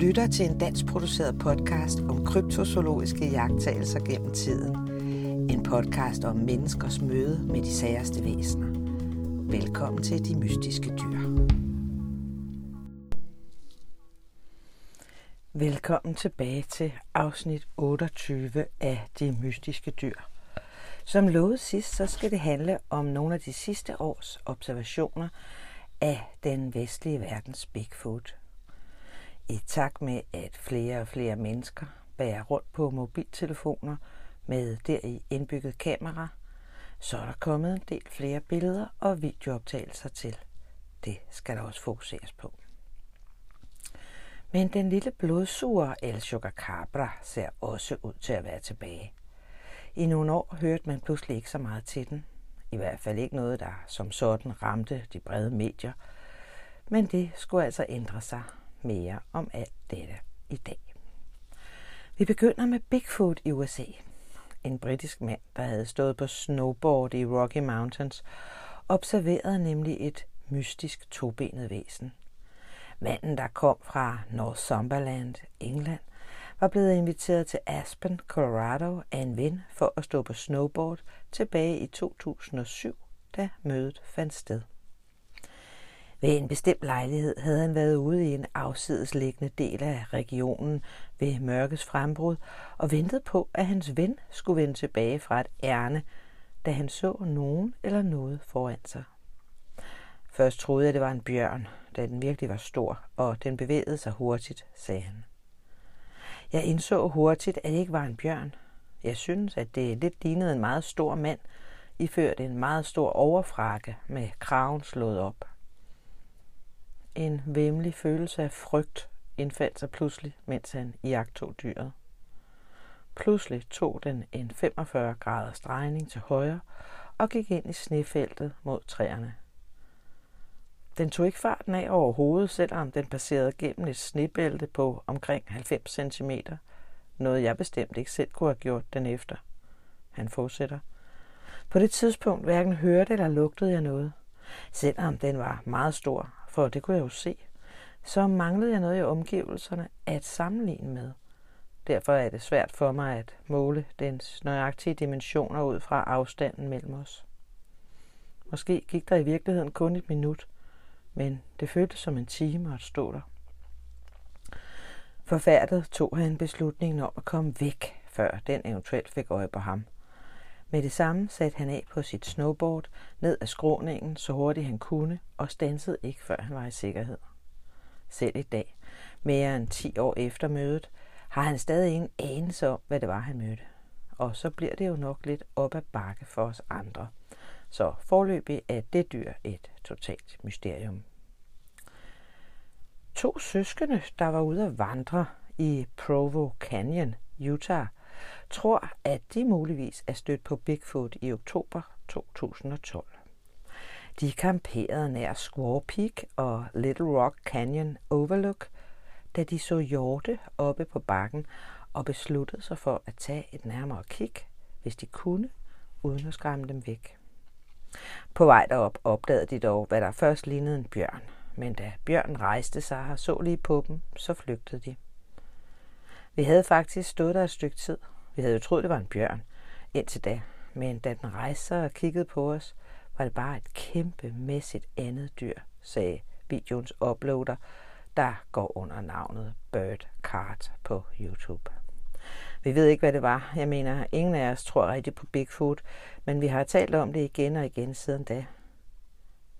lytter til en dansk produceret podcast om kryptozoologiske jagttagelser gennem tiden. En podcast om menneskers møde med de særste væsener. Velkommen til De Mystiske Dyr. Velkommen tilbage til afsnit 28 af De Mystiske Dyr. Som lovet sidst, så skal det handle om nogle af de sidste års observationer af den vestlige verdens Bigfoot. I takt med, at flere og flere mennesker bærer rundt på mobiltelefoner med deri indbygget kamera, så er der kommet en del flere billeder og videooptagelser til. Det skal der også fokuseres på. Men den lille blodsure El Chupacabra ser også ud til at være tilbage. I nogle år hørte man pludselig ikke så meget til den. I hvert fald ikke noget, der som sådan ramte de brede medier. Men det skulle altså ændre sig mere om alt dette i dag. Vi begynder med Bigfoot i USA. En britisk mand, der havde stået på snowboard i Rocky Mountains, observerede nemlig et mystisk tobenet væsen. Manden, der kom fra Northumberland, England, var blevet inviteret til Aspen, Colorado af en ven for at stå på snowboard tilbage i 2007, da mødet fandt sted. Ved en bestemt lejlighed havde han været ude i en afsidesliggende del af regionen ved mørkets frembrud og ventet på, at hans ven skulle vende tilbage fra et ærne, da han så nogen eller noget foran sig. Først troede jeg, det var en bjørn, da den virkelig var stor, og den bevægede sig hurtigt, sagde han. Jeg indså hurtigt, at det ikke var en bjørn. Jeg synes, at det lidt lignede en meget stor mand, iført en meget stor overfrakke med kraven slået op. En vemmelig følelse af frygt indfandt sig pludselig, mens han iagtog dyret. Pludselig tog den en 45 graders drejning til højre og gik ind i snefeltet mod træerne. Den tog ikke farten af overhovedet, selvom den passerede gennem et snebælte på omkring 90 cm. Noget jeg bestemt ikke selv kunne have gjort den efter. Han fortsætter. På det tidspunkt hverken hørte eller lugtede jeg noget. Selvom den var meget stor, for det kunne jeg jo se, så manglede jeg noget i omgivelserne at sammenligne med. Derfor er det svært for mig at måle dens nøjagtige dimensioner ud fra afstanden mellem os. Måske gik der i virkeligheden kun et minut, men det føltes som en time at stå der. Forfærdet tog han beslutningen om at komme væk, før den eventuelt fik øje på ham. Med det samme satte han af på sit snowboard ned ad skråningen så hurtigt han kunne og stansede ikke, før han var i sikkerhed. Selv i dag, mere end 10 år efter mødet, har han stadig ingen anelse om, hvad det var, han mødte. Og så bliver det jo nok lidt op ad bakke for os andre. Så forløbig er det dyr et totalt mysterium. To søskende, der var ude at vandre i Provo Canyon, Utah, tror, at de muligvis er stødt på Bigfoot i oktober 2012. De kamperede nær Squaw Peak og Little Rock Canyon Overlook, da de så hjorte oppe på bakken og besluttede sig for at tage et nærmere kig, hvis de kunne, uden at skræmme dem væk. På vej derop opdagede de dog, hvad der først lignede en bjørn, men da bjørnen rejste sig og så lige på dem, så flygtede de. Vi havde faktisk stået der et stykke tid. Vi havde jo troet, det var en bjørn indtil da, men da den rejste sig og kiggede på os, var det bare et kæmpemæssigt andet dyr, sagde videoens uploader, der går under navnet Bird Cart på YouTube. Vi ved ikke, hvad det var. Jeg mener, ingen af os tror rigtig på Bigfoot, men vi har talt om det igen og igen siden da.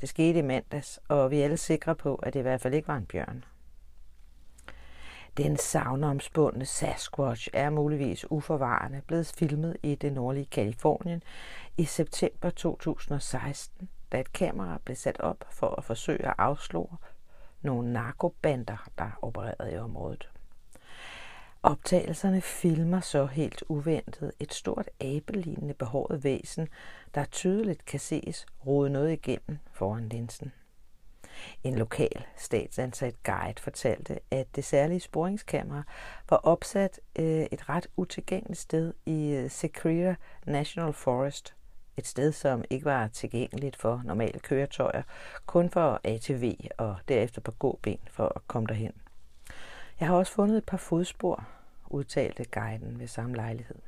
Det skete i mandags, og vi er alle sikre på, at det i hvert fald ikke var en bjørn. Den savnomspundne Sasquatch er muligvis uforvarende blevet filmet i det nordlige Kalifornien i september 2016, da et kamera blev sat op for at forsøge at afslå nogle narkobander, der opererede i området. Optagelserne filmer så helt uventet et stort abelignende behåret væsen, der tydeligt kan ses rode noget igennem foran linsen. En lokal statsansat guide fortalte, at det særlige sporingskamera var opsat øh, et ret utilgængeligt sted i øh, Secreta National Forest. Et sted, som ikke var tilgængeligt for normale køretøjer, kun for ATV og derefter på gåben for at komme derhen. Jeg har også fundet et par fodspor, udtalte guiden ved samme lejlighed.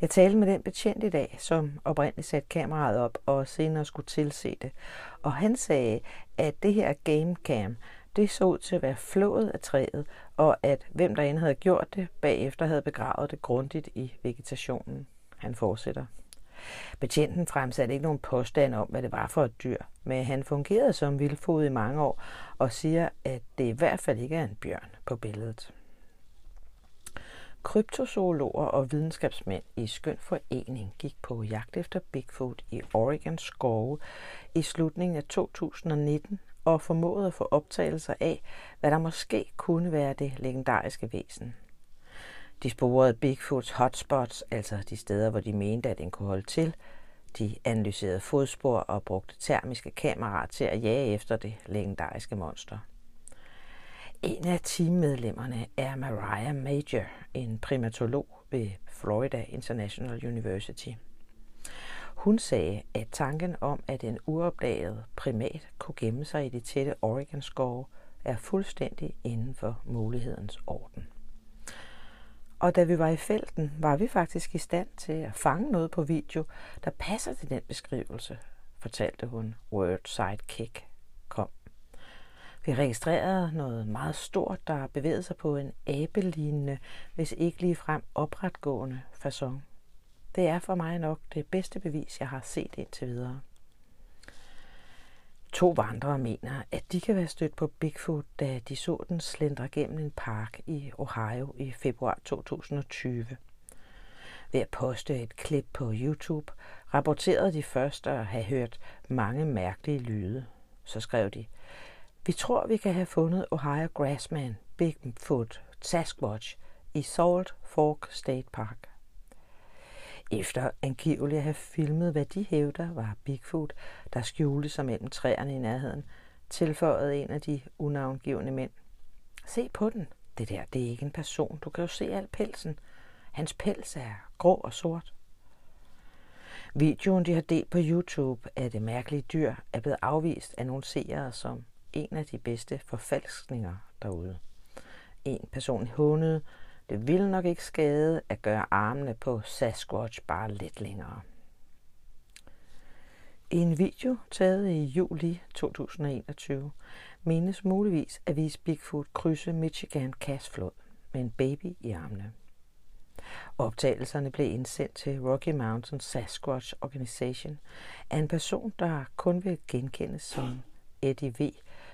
Jeg talte med den betjent i dag, som oprindeligt satte kameraet op og senere skulle tilse det. Og han sagde, at det her gamecam, det så ud til at være flået af træet, og at hvem der end havde gjort det, bagefter havde begravet det grundigt i vegetationen. Han fortsætter. Betjenten fremsatte ikke nogen påstand om, hvad det var for et dyr, men han fungerede som vildfod i mange år og siger, at det i hvert fald ikke er en bjørn på billedet. Kryptozoologer og videnskabsmænd i skøn forening gik på jagt efter Bigfoot i Oregon skove i slutningen af 2019 og formåede at få optagelser af, hvad der måske kunne være det legendariske væsen. De sporede Bigfoots hotspots, altså de steder, hvor de mente, at den kunne holde til. De analyserede fodspor og brugte termiske kameraer til at jage efter det legendariske monster. En af teammedlemmerne er Mariah Major, en primatolog ved Florida International University. Hun sagde, at tanken om, at en uopdaget primat kunne gemme sig i de tætte Oregon-skove, er fuldstændig inden for mulighedens orden. Og da vi var i felten, var vi faktisk i stand til at fange noget på video, der passer til den beskrivelse, fortalte hun Word Sidekick kom. Vi registrerede noget meget stort, der bevægede sig på en abelignende, hvis ikke lige frem opretgående façon. Det er for mig nok det bedste bevis, jeg har set indtil videre. To vandrere mener, at de kan være stødt på Bigfoot, da de så den slendre gennem en park i Ohio i februar 2020. Ved at poste et klip på YouTube rapporterede de først at have hørt mange mærkelige lyde. Så skrev de, vi tror, vi kan have fundet Ohio Grassman, Bigfoot, Sasquatch i Salt Fork State Park. Efter angiveligt at have filmet, hvad de hævder var Bigfoot, der skjulte sig mellem træerne i nærheden, tilføjede en af de unavngivende mænd. Se på den. Det der, det er ikke en person. Du kan jo se al pelsen. Hans pels er grå og sort. Videoen, de har delt på YouTube af det mærkelige dyr, er blevet afvist af nogle seere som en af de bedste forfalskninger derude. En person hundede, det ville nok ikke skade at gøre armene på Sasquatch bare lidt længere. I en video taget i juli 2021 menes muligvis at vise Bigfoot krydse Michigan Cassflod med en baby i armene. Optagelserne blev indsendt til Rocky Mountain Sasquatch Organization af en person, der kun vil genkendes som Eddie V.,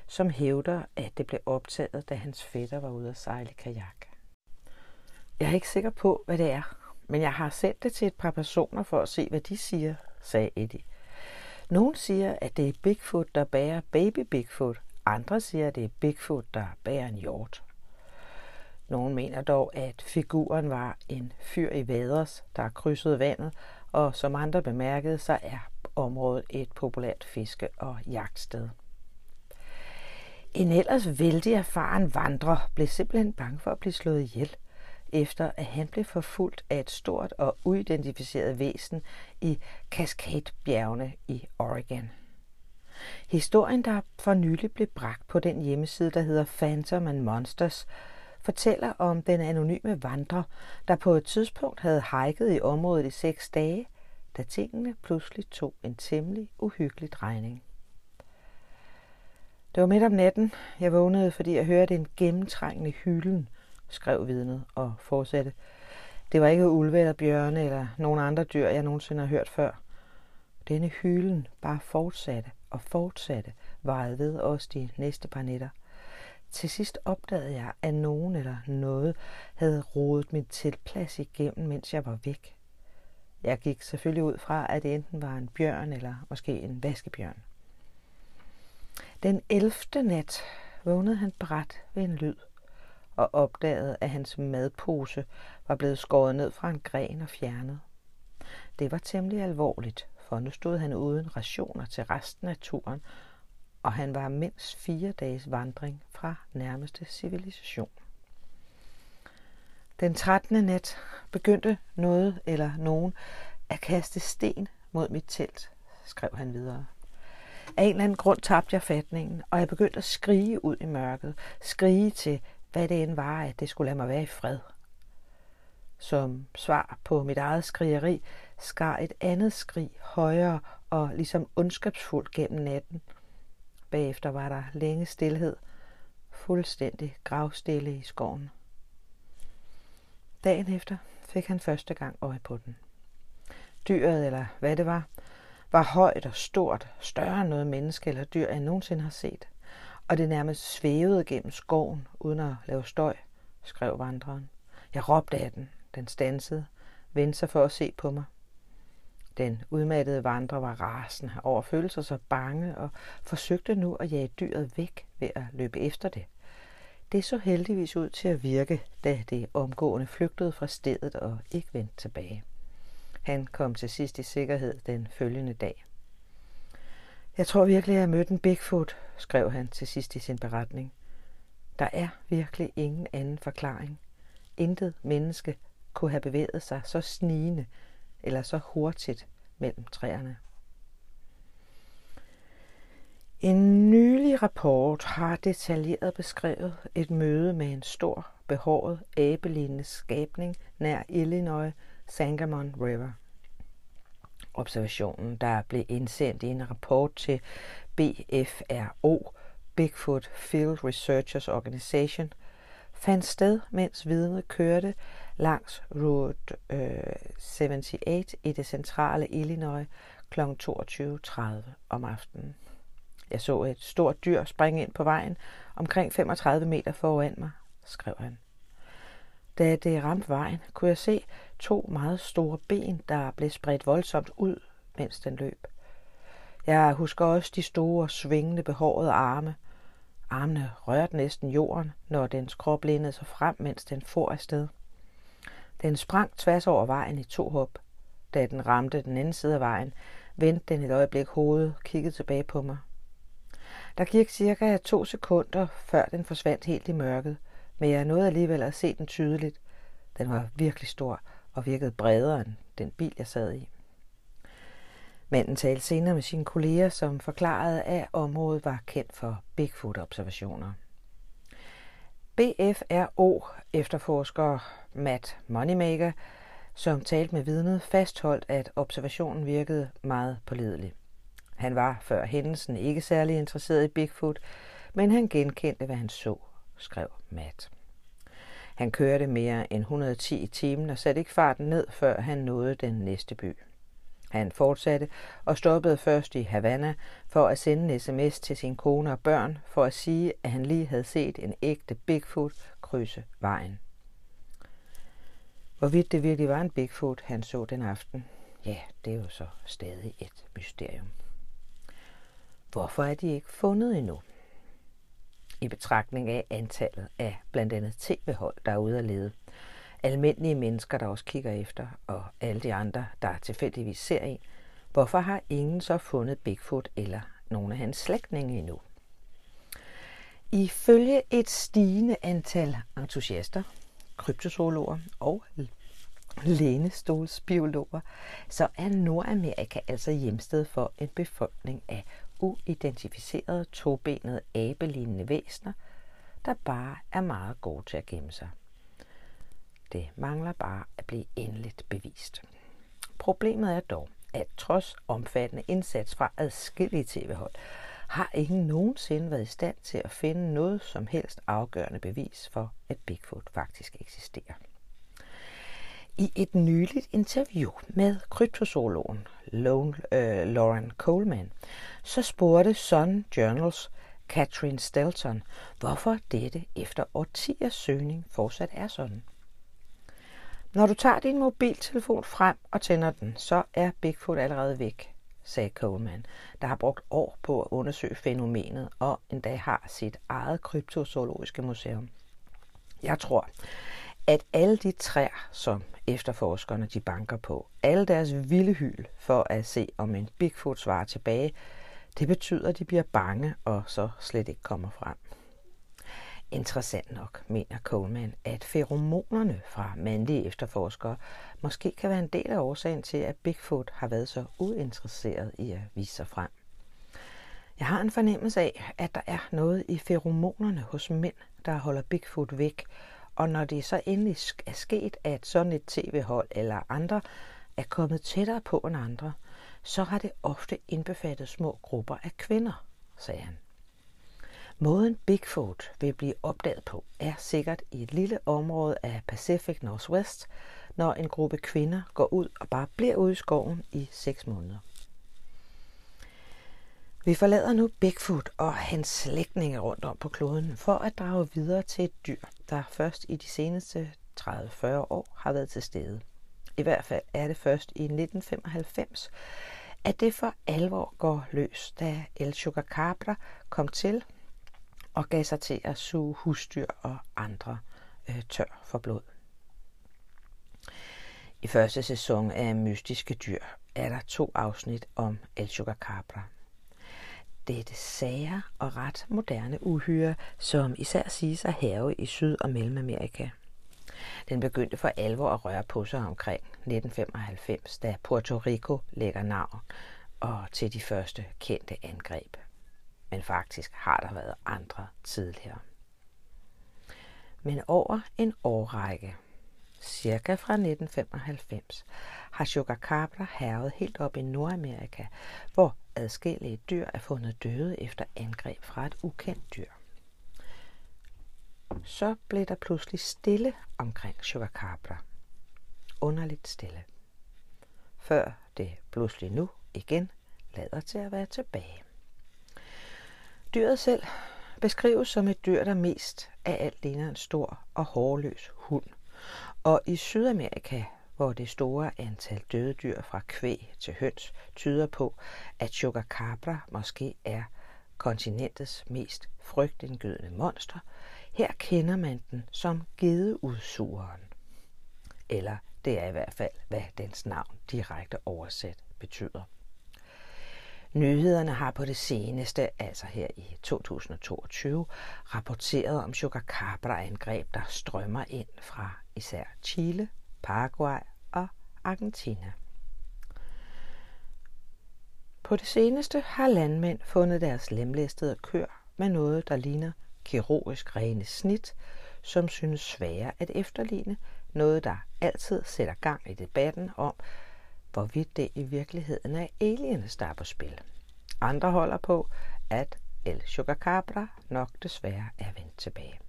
som hævder, at det blev optaget, da hans fætter var ude at sejle kajak. Jeg er ikke sikker på, hvad det er, men jeg har sendt det til et par personer for at se, hvad de siger, sagde Eddie. Nogle siger, at det er Bigfoot, der bærer baby Bigfoot. Andre siger, at det er Bigfoot, der bærer en hjort. Nogle mener dog, at figuren var en fyr i vaders, der krydsede vandet, og som andre bemærkede, så er området et populært fiske- og jagtsted. En ellers vældig erfaren vandrer blev simpelthen bange for at blive slået ihjel – efter at han blev forfulgt af et stort og uidentificeret væsen i Cascade-bjergene i Oregon. Historien, der for nylig blev bragt på den hjemmeside, der hedder Phantom and Monsters, fortæller om den anonyme vandrer, der på et tidspunkt havde hiket i området i seks dage, da tingene pludselig tog en temmelig uhyggelig drejning. Det var midt om natten. Jeg vågnede, fordi jeg hørte en gennemtrængende hylden skrev vidnet og fortsatte. Det var ikke ulve eller bjørne eller nogen andre dyr, jeg nogensinde har hørt før. Denne hylen bare fortsatte og fortsatte, varede ved os de næste par nætter. Til sidst opdagede jeg, at nogen eller noget havde rodet min tilplads igennem, mens jeg var væk. Jeg gik selvfølgelig ud fra, at det enten var en bjørn eller måske en vaskebjørn. Den 11. nat vågnede han bræt ved en lyd og opdagede, at hans madpose var blevet skåret ned fra en gren og fjernet. Det var temmelig alvorligt, for nu stod han uden rationer til resten af turen, og han var mindst fire dages vandring fra nærmeste civilisation. Den 13. nat begyndte noget eller nogen at kaste sten mod mit telt, skrev han videre. Af en eller anden grund tabte jeg fatningen, og jeg begyndte at skrige ud i mørket. Skrige til hvad det end var, at det skulle lade mig være i fred. Som svar på mit eget skrigeri skar et andet skrig højere og ligesom ondskabsfuldt gennem natten. Bagefter var der længe stillhed, fuldstændig gravstille i skoven. Dagen efter fik han første gang øje på den. Dyret, eller hvad det var, var højt og stort, større end noget menneske eller dyr, jeg nogensinde har set. Og det nærmest svævede gennem skoven, uden at lave støj, skrev vandreren. Jeg råbte af den. Den stansede, vendte sig for at se på mig. Den udmattede vandrer var rasende over følelser så bange og forsøgte nu at jage dyret væk ved at løbe efter det. Det så heldigvis ud til at virke, da det omgående flygtede fra stedet og ikke vendte tilbage. Han kom til sidst i sikkerhed den følgende dag. Jeg tror virkelig, at jeg mødte en Bigfoot, skrev han til sidst i sin beretning. Der er virkelig ingen anden forklaring. Intet menneske kunne have bevæget sig så snigende eller så hurtigt mellem træerne. En nylig rapport har detaljeret beskrevet et møde med en stor, behåret, abelignende skabning nær Illinois Sangamon River. Observationen, der blev indsendt i en rapport til BFRO, Bigfoot Field Researchers Organization, fandt sted, mens vidnet kørte langs Route øh, 78 i det centrale Illinois kl. 22.30 om aftenen. Jeg så et stort dyr springe ind på vejen omkring 35 meter foran mig, skrev han. Da det ramte vejen, kunne jeg se to meget store ben, der blev spredt voldsomt ud, mens den løb. Jeg husker også de store, svingende, behårede arme. Armene rørte næsten jorden, når dens krop lænede sig frem, mens den for afsted. Den sprang tværs over vejen i to hop. Da den ramte den anden side af vejen, vendte den et øjeblik hovedet, kiggede tilbage på mig. Der gik cirka to sekunder, før den forsvandt helt i mørket, men jeg nåede alligevel at se den tydeligt. Den var virkelig stor og virkede bredere end den bil, jeg sad i. Manden talte senere med sine kolleger, som forklarede, at området var kendt for Bigfoot-observationer. BFRO efterforsker Matt Moneymaker, som talte med vidnet, fastholdt, at observationen virkede meget pålidelig. Han var før hændelsen ikke særlig interesseret i Bigfoot, men han genkendte, hvad han så, skrev Matt. Han kørte mere end 110 i timen og satte ikke farten ned, før han nåede den næste by. Han fortsatte og stoppede først i Havana for at sende en sms til sin kone og børn for at sige, at han lige havde set en ægte Bigfoot krydse vejen. Hvorvidt det virkelig var en Bigfoot, han så den aften, ja, det er jo så stadig et mysterium. Hvorfor er de ikke fundet endnu? I betragtning af antallet af blandt andet tv-hold, der er ude at lede, almindelige mennesker, der også kigger efter, og alle de andre, der tilfældigvis ser en, hvorfor har ingen så fundet Bigfoot eller nogle af hans slægtninge endnu? Ifølge et stigende antal entusiaster, kryptozoologer og lænestolsbiologer, så er Nordamerika altså hjemsted for en befolkning af uidentificerede tobenede abelignende væsner, der bare er meget gode til at gemme sig. Det mangler bare at blive endeligt bevist. Problemet er dog, at trods omfattende indsats fra adskillige tv-hold, har ingen nogensinde været i stand til at finde noget som helst afgørende bevis for, at Bigfoot faktisk eksisterer. I et nyligt interview med kryptozoologen Lone, øh, Lauren Coleman, så spurgte Sun Journals Catherine Stelton, hvorfor dette efter årtiers søgning fortsat er sådan. Når du tager din mobiltelefon frem og tænder den, så er Bigfoot allerede væk, sagde Coleman, der har brugt år på at undersøge fænomenet og endda har sit eget kryptozoologiske museum. Jeg tror, at alle de træer, som efterforskerne de banker på, alle deres vilde hyl for at se, om en Bigfoot svarer tilbage, det betyder, at de bliver bange og så slet ikke kommer frem. Interessant nok, mener Coleman, at feromonerne fra mandlige efterforskere måske kan være en del af årsagen til, at Bigfoot har været så uinteresseret i at vise sig frem. Jeg har en fornemmelse af, at der er noget i feromonerne hos mænd, der holder Bigfoot væk, og når det så endelig er sket, at sådan et tv-hold eller andre er kommet tættere på end andre, så har det ofte indbefattet små grupper af kvinder, sagde han. Måden Bigfoot vil blive opdaget på er sikkert i et lille område af Pacific Northwest, når en gruppe kvinder går ud og bare bliver ude i skoven i seks måneder. Vi forlader nu Bigfoot og hans slægtninge rundt om på kloden for at drage videre til et dyr, der først i de seneste 30-40 år har været til stede. I hvert fald er det først i 1995, at det for alvor går løs, da El Chupacabra kom til og gav sig til at suge husdyr og andre øh, tør for blod. I første sæson af Mystiske Dyr er der to afsnit om El Chupacabra. Det er det sager og ret moderne uhyre, som især siges at have i Syd- og Mellemamerika. Den begyndte for alvor at røre på sig omkring 1995, da Puerto Rico lægger navn og til de første kendte angreb. Men faktisk har der været andre tidligere. Men over en årrække, cirka fra 1995, har Chupacabra hervet helt op i Nordamerika, hvor adskillige dyr er fundet døde efter angreb fra et ukendt dyr. Så blev der pludselig stille omkring Chupacabra. Underligt stille. Før det pludselig nu igen lader til at være tilbage. Dyret selv beskrives som et dyr, der mest af alt ligner en stor og hårløs hund. Og i Sydamerika, hvor det store antal døde dyr fra kvæg til høns tyder på, at Chupacabra måske er kontinentets mest frygtindgydende monster, her kender man den som gedeudsugeren. Eller det er i hvert fald, hvad dens navn direkte oversat betyder. Nyhederne har på det seneste, altså her i 2022, rapporteret om Chupacabra-angreb, der strømmer ind fra især Chile, Paraguay og Argentina. På det seneste har landmænd fundet deres lemlæstede køer med noget, der ligner kirurgisk rene snit, som synes svære at efterligne, noget der altid sætter gang i debatten om, hvorvidt det i virkeligheden er aliens, der er på spil. Andre holder på, at El Chupacabra nok desværre er vendt tilbage.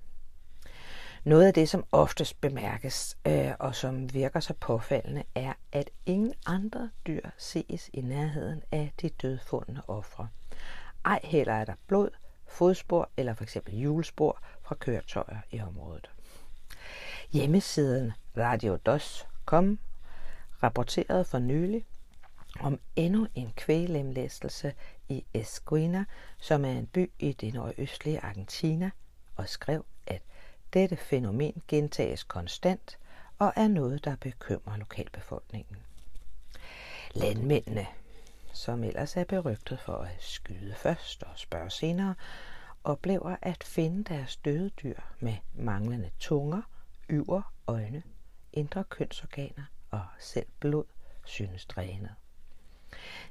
Noget af det, som oftest bemærkes øh, og som virker så påfaldende, er, at ingen andre dyr ses i nærheden af de dødfundne ofre. Ej heller er der blod, fodspor eller f.eks. hjulspor fra køretøjer i området. Hjemmesiden Radio2.com rapporterede for nylig om endnu en kvælemlæstelse i Esquina, som er en by i det nordøstlige Argentina, og skrev, at dette fænomen gentages konstant og er noget, der bekymrer lokalbefolkningen. Landmændene, som ellers er berygtet for at skyde først og spørge senere, oplever at finde deres døde dyr med manglende tunger, yver, øjne, indre kønsorganer og selv blod synes drænet.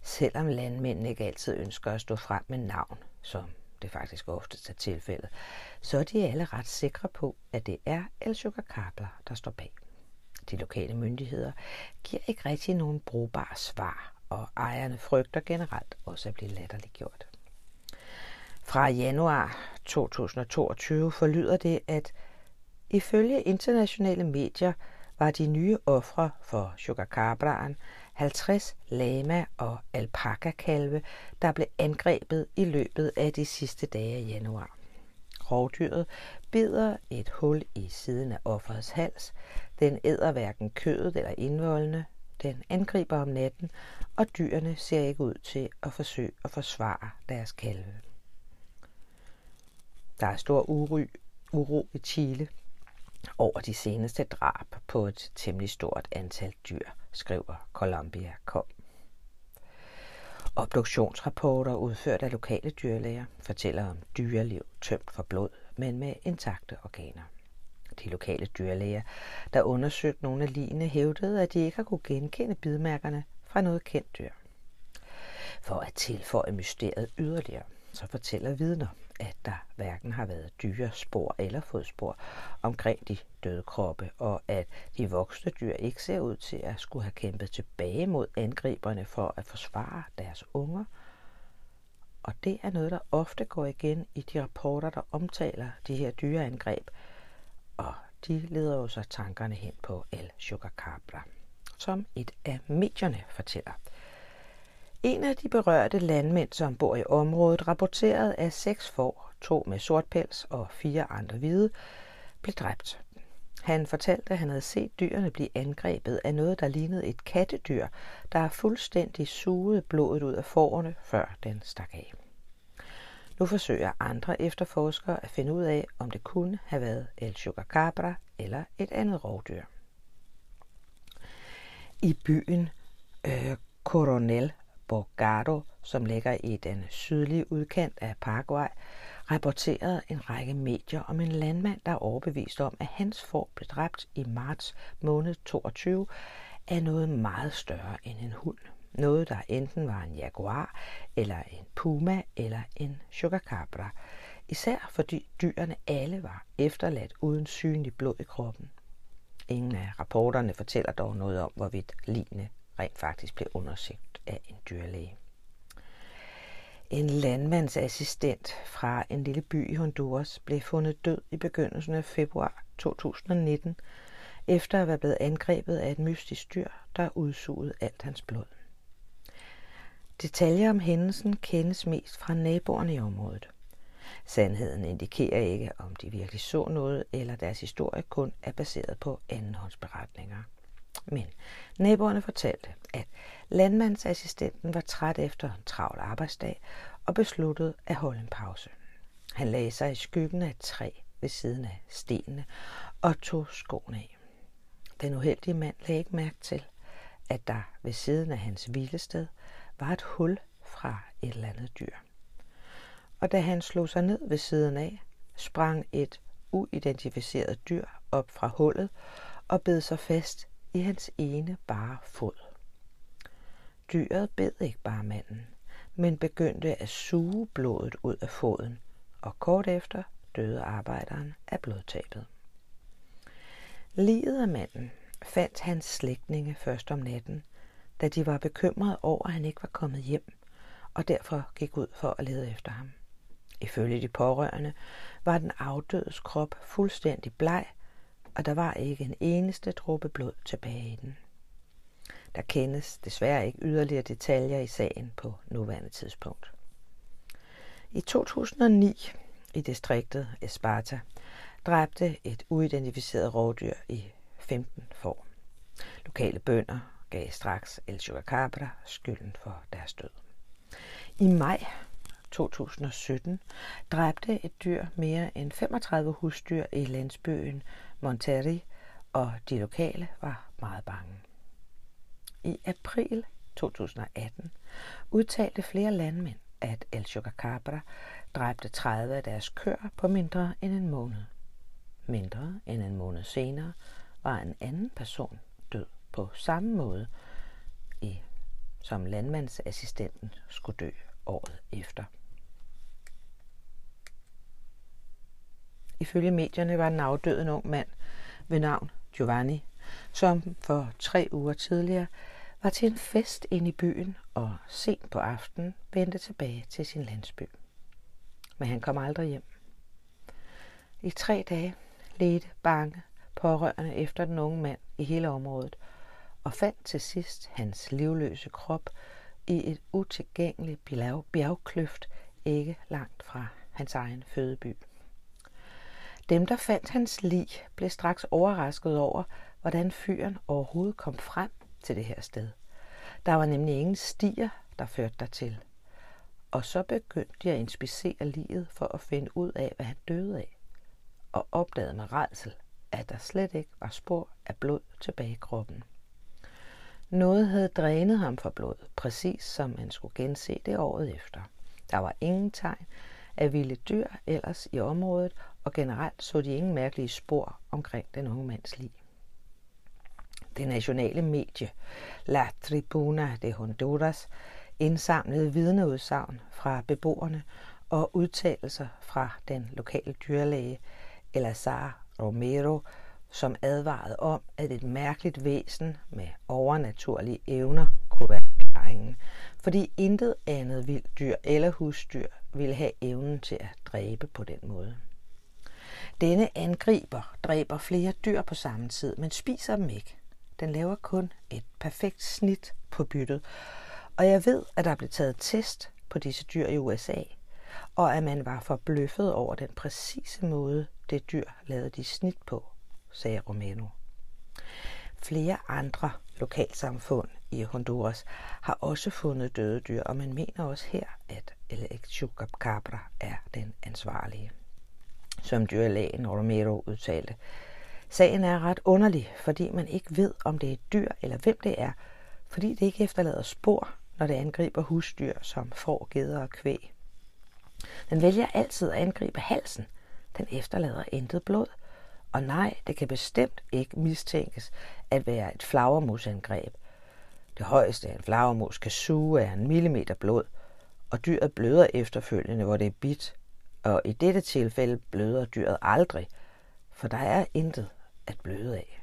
Selvom landmændene ikke altid ønsker at stå frem med navn, som det faktisk oftest er tilfældet, så er de alle ret sikre på, at det er El Chupacabra, der står bag. De lokale myndigheder giver ikke rigtig nogen brugbare svar, og ejerne frygter generelt også at blive latterliggjort. Fra januar 2022 forlyder det, at ifølge internationale medier var de nye ofre for Chukacabraen 50 lama- og alpaka-kalve, der blev angrebet i løbet af de sidste dage af januar. Rovdyret bider et hul i siden af offerets hals. Den æder hverken kødet eller indvoldene. Den angriber om natten, og dyrene ser ikke ud til at forsøge at forsvare deres kalve. Der er stor uro, uro i Chile over de seneste drab på et temmelig stort antal dyr, skriver Columbia.com. Obduktionsrapporter udført af lokale dyrlæger fortæller om dyreliv tømt for blod, men med intakte organer. De lokale dyrlæger, der undersøgte nogle af ligene, hævdede, at de ikke har kunne genkende bidmærkerne fra noget kendt dyr. For at tilføje mysteriet yderligere, så fortæller vidner, at der hverken har været dyre spor eller fodspor omkring de døde kroppe, og at de voksne dyr ikke ser ud til at skulle have kæmpet tilbage mod angriberne for at forsvare deres unger. Og det er noget, der ofte går igen i de rapporter, der omtaler de her dyreangreb, og de leder jo så tankerne hen på El Chupacabra, som et af medierne fortæller. En af de berørte landmænd, som bor i området, rapporterede, at seks får, to med sort pels og fire andre hvide, blev dræbt. Han fortalte, at han havde set dyrene blive angrebet af noget, der lignede et kattedyr, der fuldstændig sugede blodet ud af fårene, før den stak af. Nu forsøger andre efterforskere at finde ud af, om det kunne have været El Chupacabra eller et andet rovdyr. I byen øh, Coronel Borgado, som ligger i den sydlige udkant af Paraguay, rapporterede en række medier om en landmand, der er overbevist om, at hans får blev dræbt i marts måned 22 af noget meget større end en hund. Noget, der enten var en jaguar, eller en puma, eller en sugarcabra. Især fordi dyrene alle var efterladt uden synlig blod i kroppen. Ingen af rapporterne fortæller dog noget om, hvorvidt lignende rent faktisk blev undersøgt af en dyrlæge. En landmandsassistent fra en lille by i Honduras blev fundet død i begyndelsen af februar 2019, efter at være blevet angrebet af et mystisk dyr, der udsugede alt hans blod. Detaljer om hændelsen kendes mest fra naboerne i området. Sandheden indikerer ikke, om de virkelig så noget, eller deres historie kun er baseret på andenhåndsberetninger. Men naboerne fortalte, at landmandsassistenten var træt efter en travl arbejdsdag og besluttede at holde en pause. Han lagde sig i skyggen af et træ ved siden af stenene og tog skoene af. Den uheldige mand lagde ikke mærke til, at der ved siden af hans hvilested var et hul fra et eller andet dyr. Og da han slog sig ned ved siden af, sprang et uidentificeret dyr op fra hullet og bed sig fast i hans ene bare fod. Dyret bed ikke bare manden, men begyndte at suge blodet ud af foden, og kort efter døde arbejderen af blodtabet. Liget af manden fandt hans slægtninge først om natten, da de var bekymrede over, at han ikke var kommet hjem, og derfor gik ud for at lede efter ham. Ifølge de pårørende var den afdødes krop fuldstændig bleg, og der var ikke en eneste dråbe blod tilbage i den. Der kendes desværre ikke yderligere detaljer i sagen på nuværende tidspunkt. I 2009 i distriktet Esparta dræbte et uidentificeret rovdyr i 15 får. Lokale bønder gav straks El Chupacabra skylden for deres død. I maj 2017 dræbte et dyr mere end 35 husdyr i landsbyen Monterrey, og de lokale var meget bange. I april 2018 udtalte flere landmænd, at El Chupacabra dræbte 30 af deres køer på mindre end en måned. Mindre end en måned senere var en anden person på samme måde, i, som landmandsassistenten skulle dø året efter. Ifølge medierne var den afdøde en ung mand ved navn Giovanni, som for tre uger tidligere var til en fest inde i byen og sent på aftenen vendte tilbage til sin landsby. Men han kom aldrig hjem. I tre dage ledte bange pårørende efter den unge mand i hele området og fandt til sidst hans livløse krop i et utilgængeligt bjergkløft ikke langt fra hans egen fødeby. Dem, der fandt hans lig, blev straks overrasket over, hvordan fyren overhovedet kom frem til det her sted. Der var nemlig ingen stier, der førte dertil. Og så begyndte de at inspicere livet for at finde ud af, hvad han døde af. Og opdagede med redsel, at der slet ikke var spor af blod tilbage i kroppen. Noget havde drænet ham for blod, præcis som man skulle gense det året efter. Der var ingen tegn af vilde dyr ellers i området, og generelt så de ingen mærkelige spor omkring den unge mands liv. Det nationale medie La Tribuna de Honduras indsamlede vidneudsagn fra beboerne og udtalelser fra den lokale dyrlæge Elazar Romero, som advarede om, at et mærkeligt væsen med overnaturlige evner kunne være forklaringen, fordi intet andet vildt dyr eller husdyr ville have evnen til at dræbe på den måde. Denne angriber dræber flere dyr på samme tid, men spiser dem ikke. Den laver kun et perfekt snit på byttet, og jeg ved, at der blev taget test på disse dyr i USA, og at man var forbløffet over den præcise måde, det dyr lavede de snit på, sagde Romano. Flere andre lokalsamfund i Honduras har også fundet døde dyr, og man mener også her, at El Chupacabra er den ansvarlige. Som dyrlægen Romero udtalte, sagen er ret underlig, fordi man ikke ved, om det er et dyr eller hvem det er, fordi det ikke efterlader spor, når det angriber husdyr som får, geder og kvæg. Den vælger altid at angribe halsen. Den efterlader intet blod. Og nej, det kan bestemt ikke mistænkes at være et flagermusangreb. Det højeste en flagermus kan suge er en millimeter blod, og dyret bløder efterfølgende, hvor det er bit. Og i dette tilfælde bløder dyret aldrig, for der er intet at bløde af.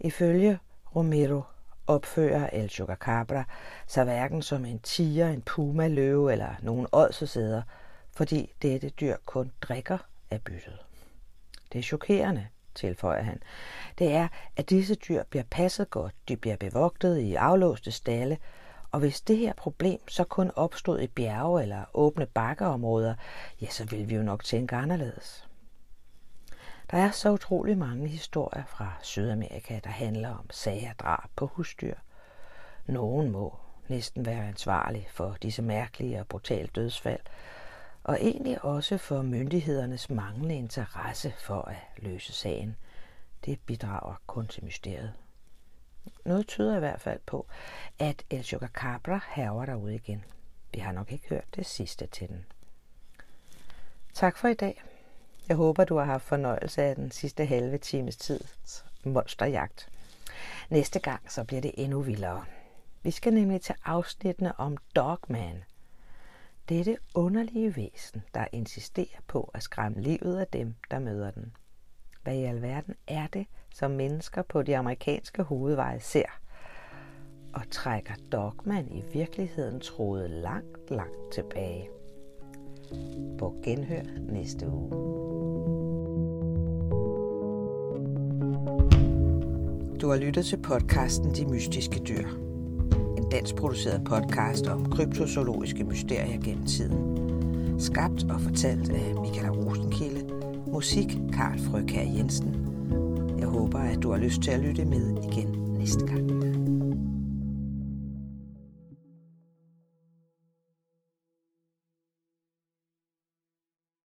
Ifølge Romero opfører El Chocacabra sig hverken som en tiger, en puma, løve eller nogen ådsesæder, fordi dette dyr kun drikker af byttet. Det er chokerende, tilføjer han. Det er, at disse dyr bliver passet godt, de bliver bevogtet i aflåste stalle, og hvis det her problem så kun opstod i bjerge eller åbne bakkeområder, ja, så ville vi jo nok tænke anderledes. Der er så utrolig mange historier fra Sydamerika, der handler om sager drab på husdyr. Nogen må næsten være ansvarlig for disse mærkelige og brutale dødsfald, og egentlig også for myndighedernes manglende interesse for at løse sagen. Det bidrager kun til mysteriet. Noget tyder i hvert fald på, at El Chocacabra haver derude igen. Vi har nok ikke hørt det sidste til den. Tak for i dag. Jeg håber, du har haft fornøjelse af den sidste halve times tid monsterjagt. Næste gang så bliver det endnu vildere. Vi skal nemlig til afsnittene om Dogman. Dette underlige væsen, der insisterer på at skræmme livet af dem, der møder den. Hvad i alverden er det, som mennesker på de amerikanske hovedveje ser? Og trækker Dogman i virkeligheden troet langt, langt tilbage. På genhør næste uge. Du har lyttet til podcasten De Mystiske Dyr. En dansk produceret podcast om kryptozoologiske mysterier gennem tiden. Skabt og fortalt af Michael Rosenkilde. Musik Karl Frøkær Jensen. Jeg håber, at du har lyst til at lytte med igen næste gang.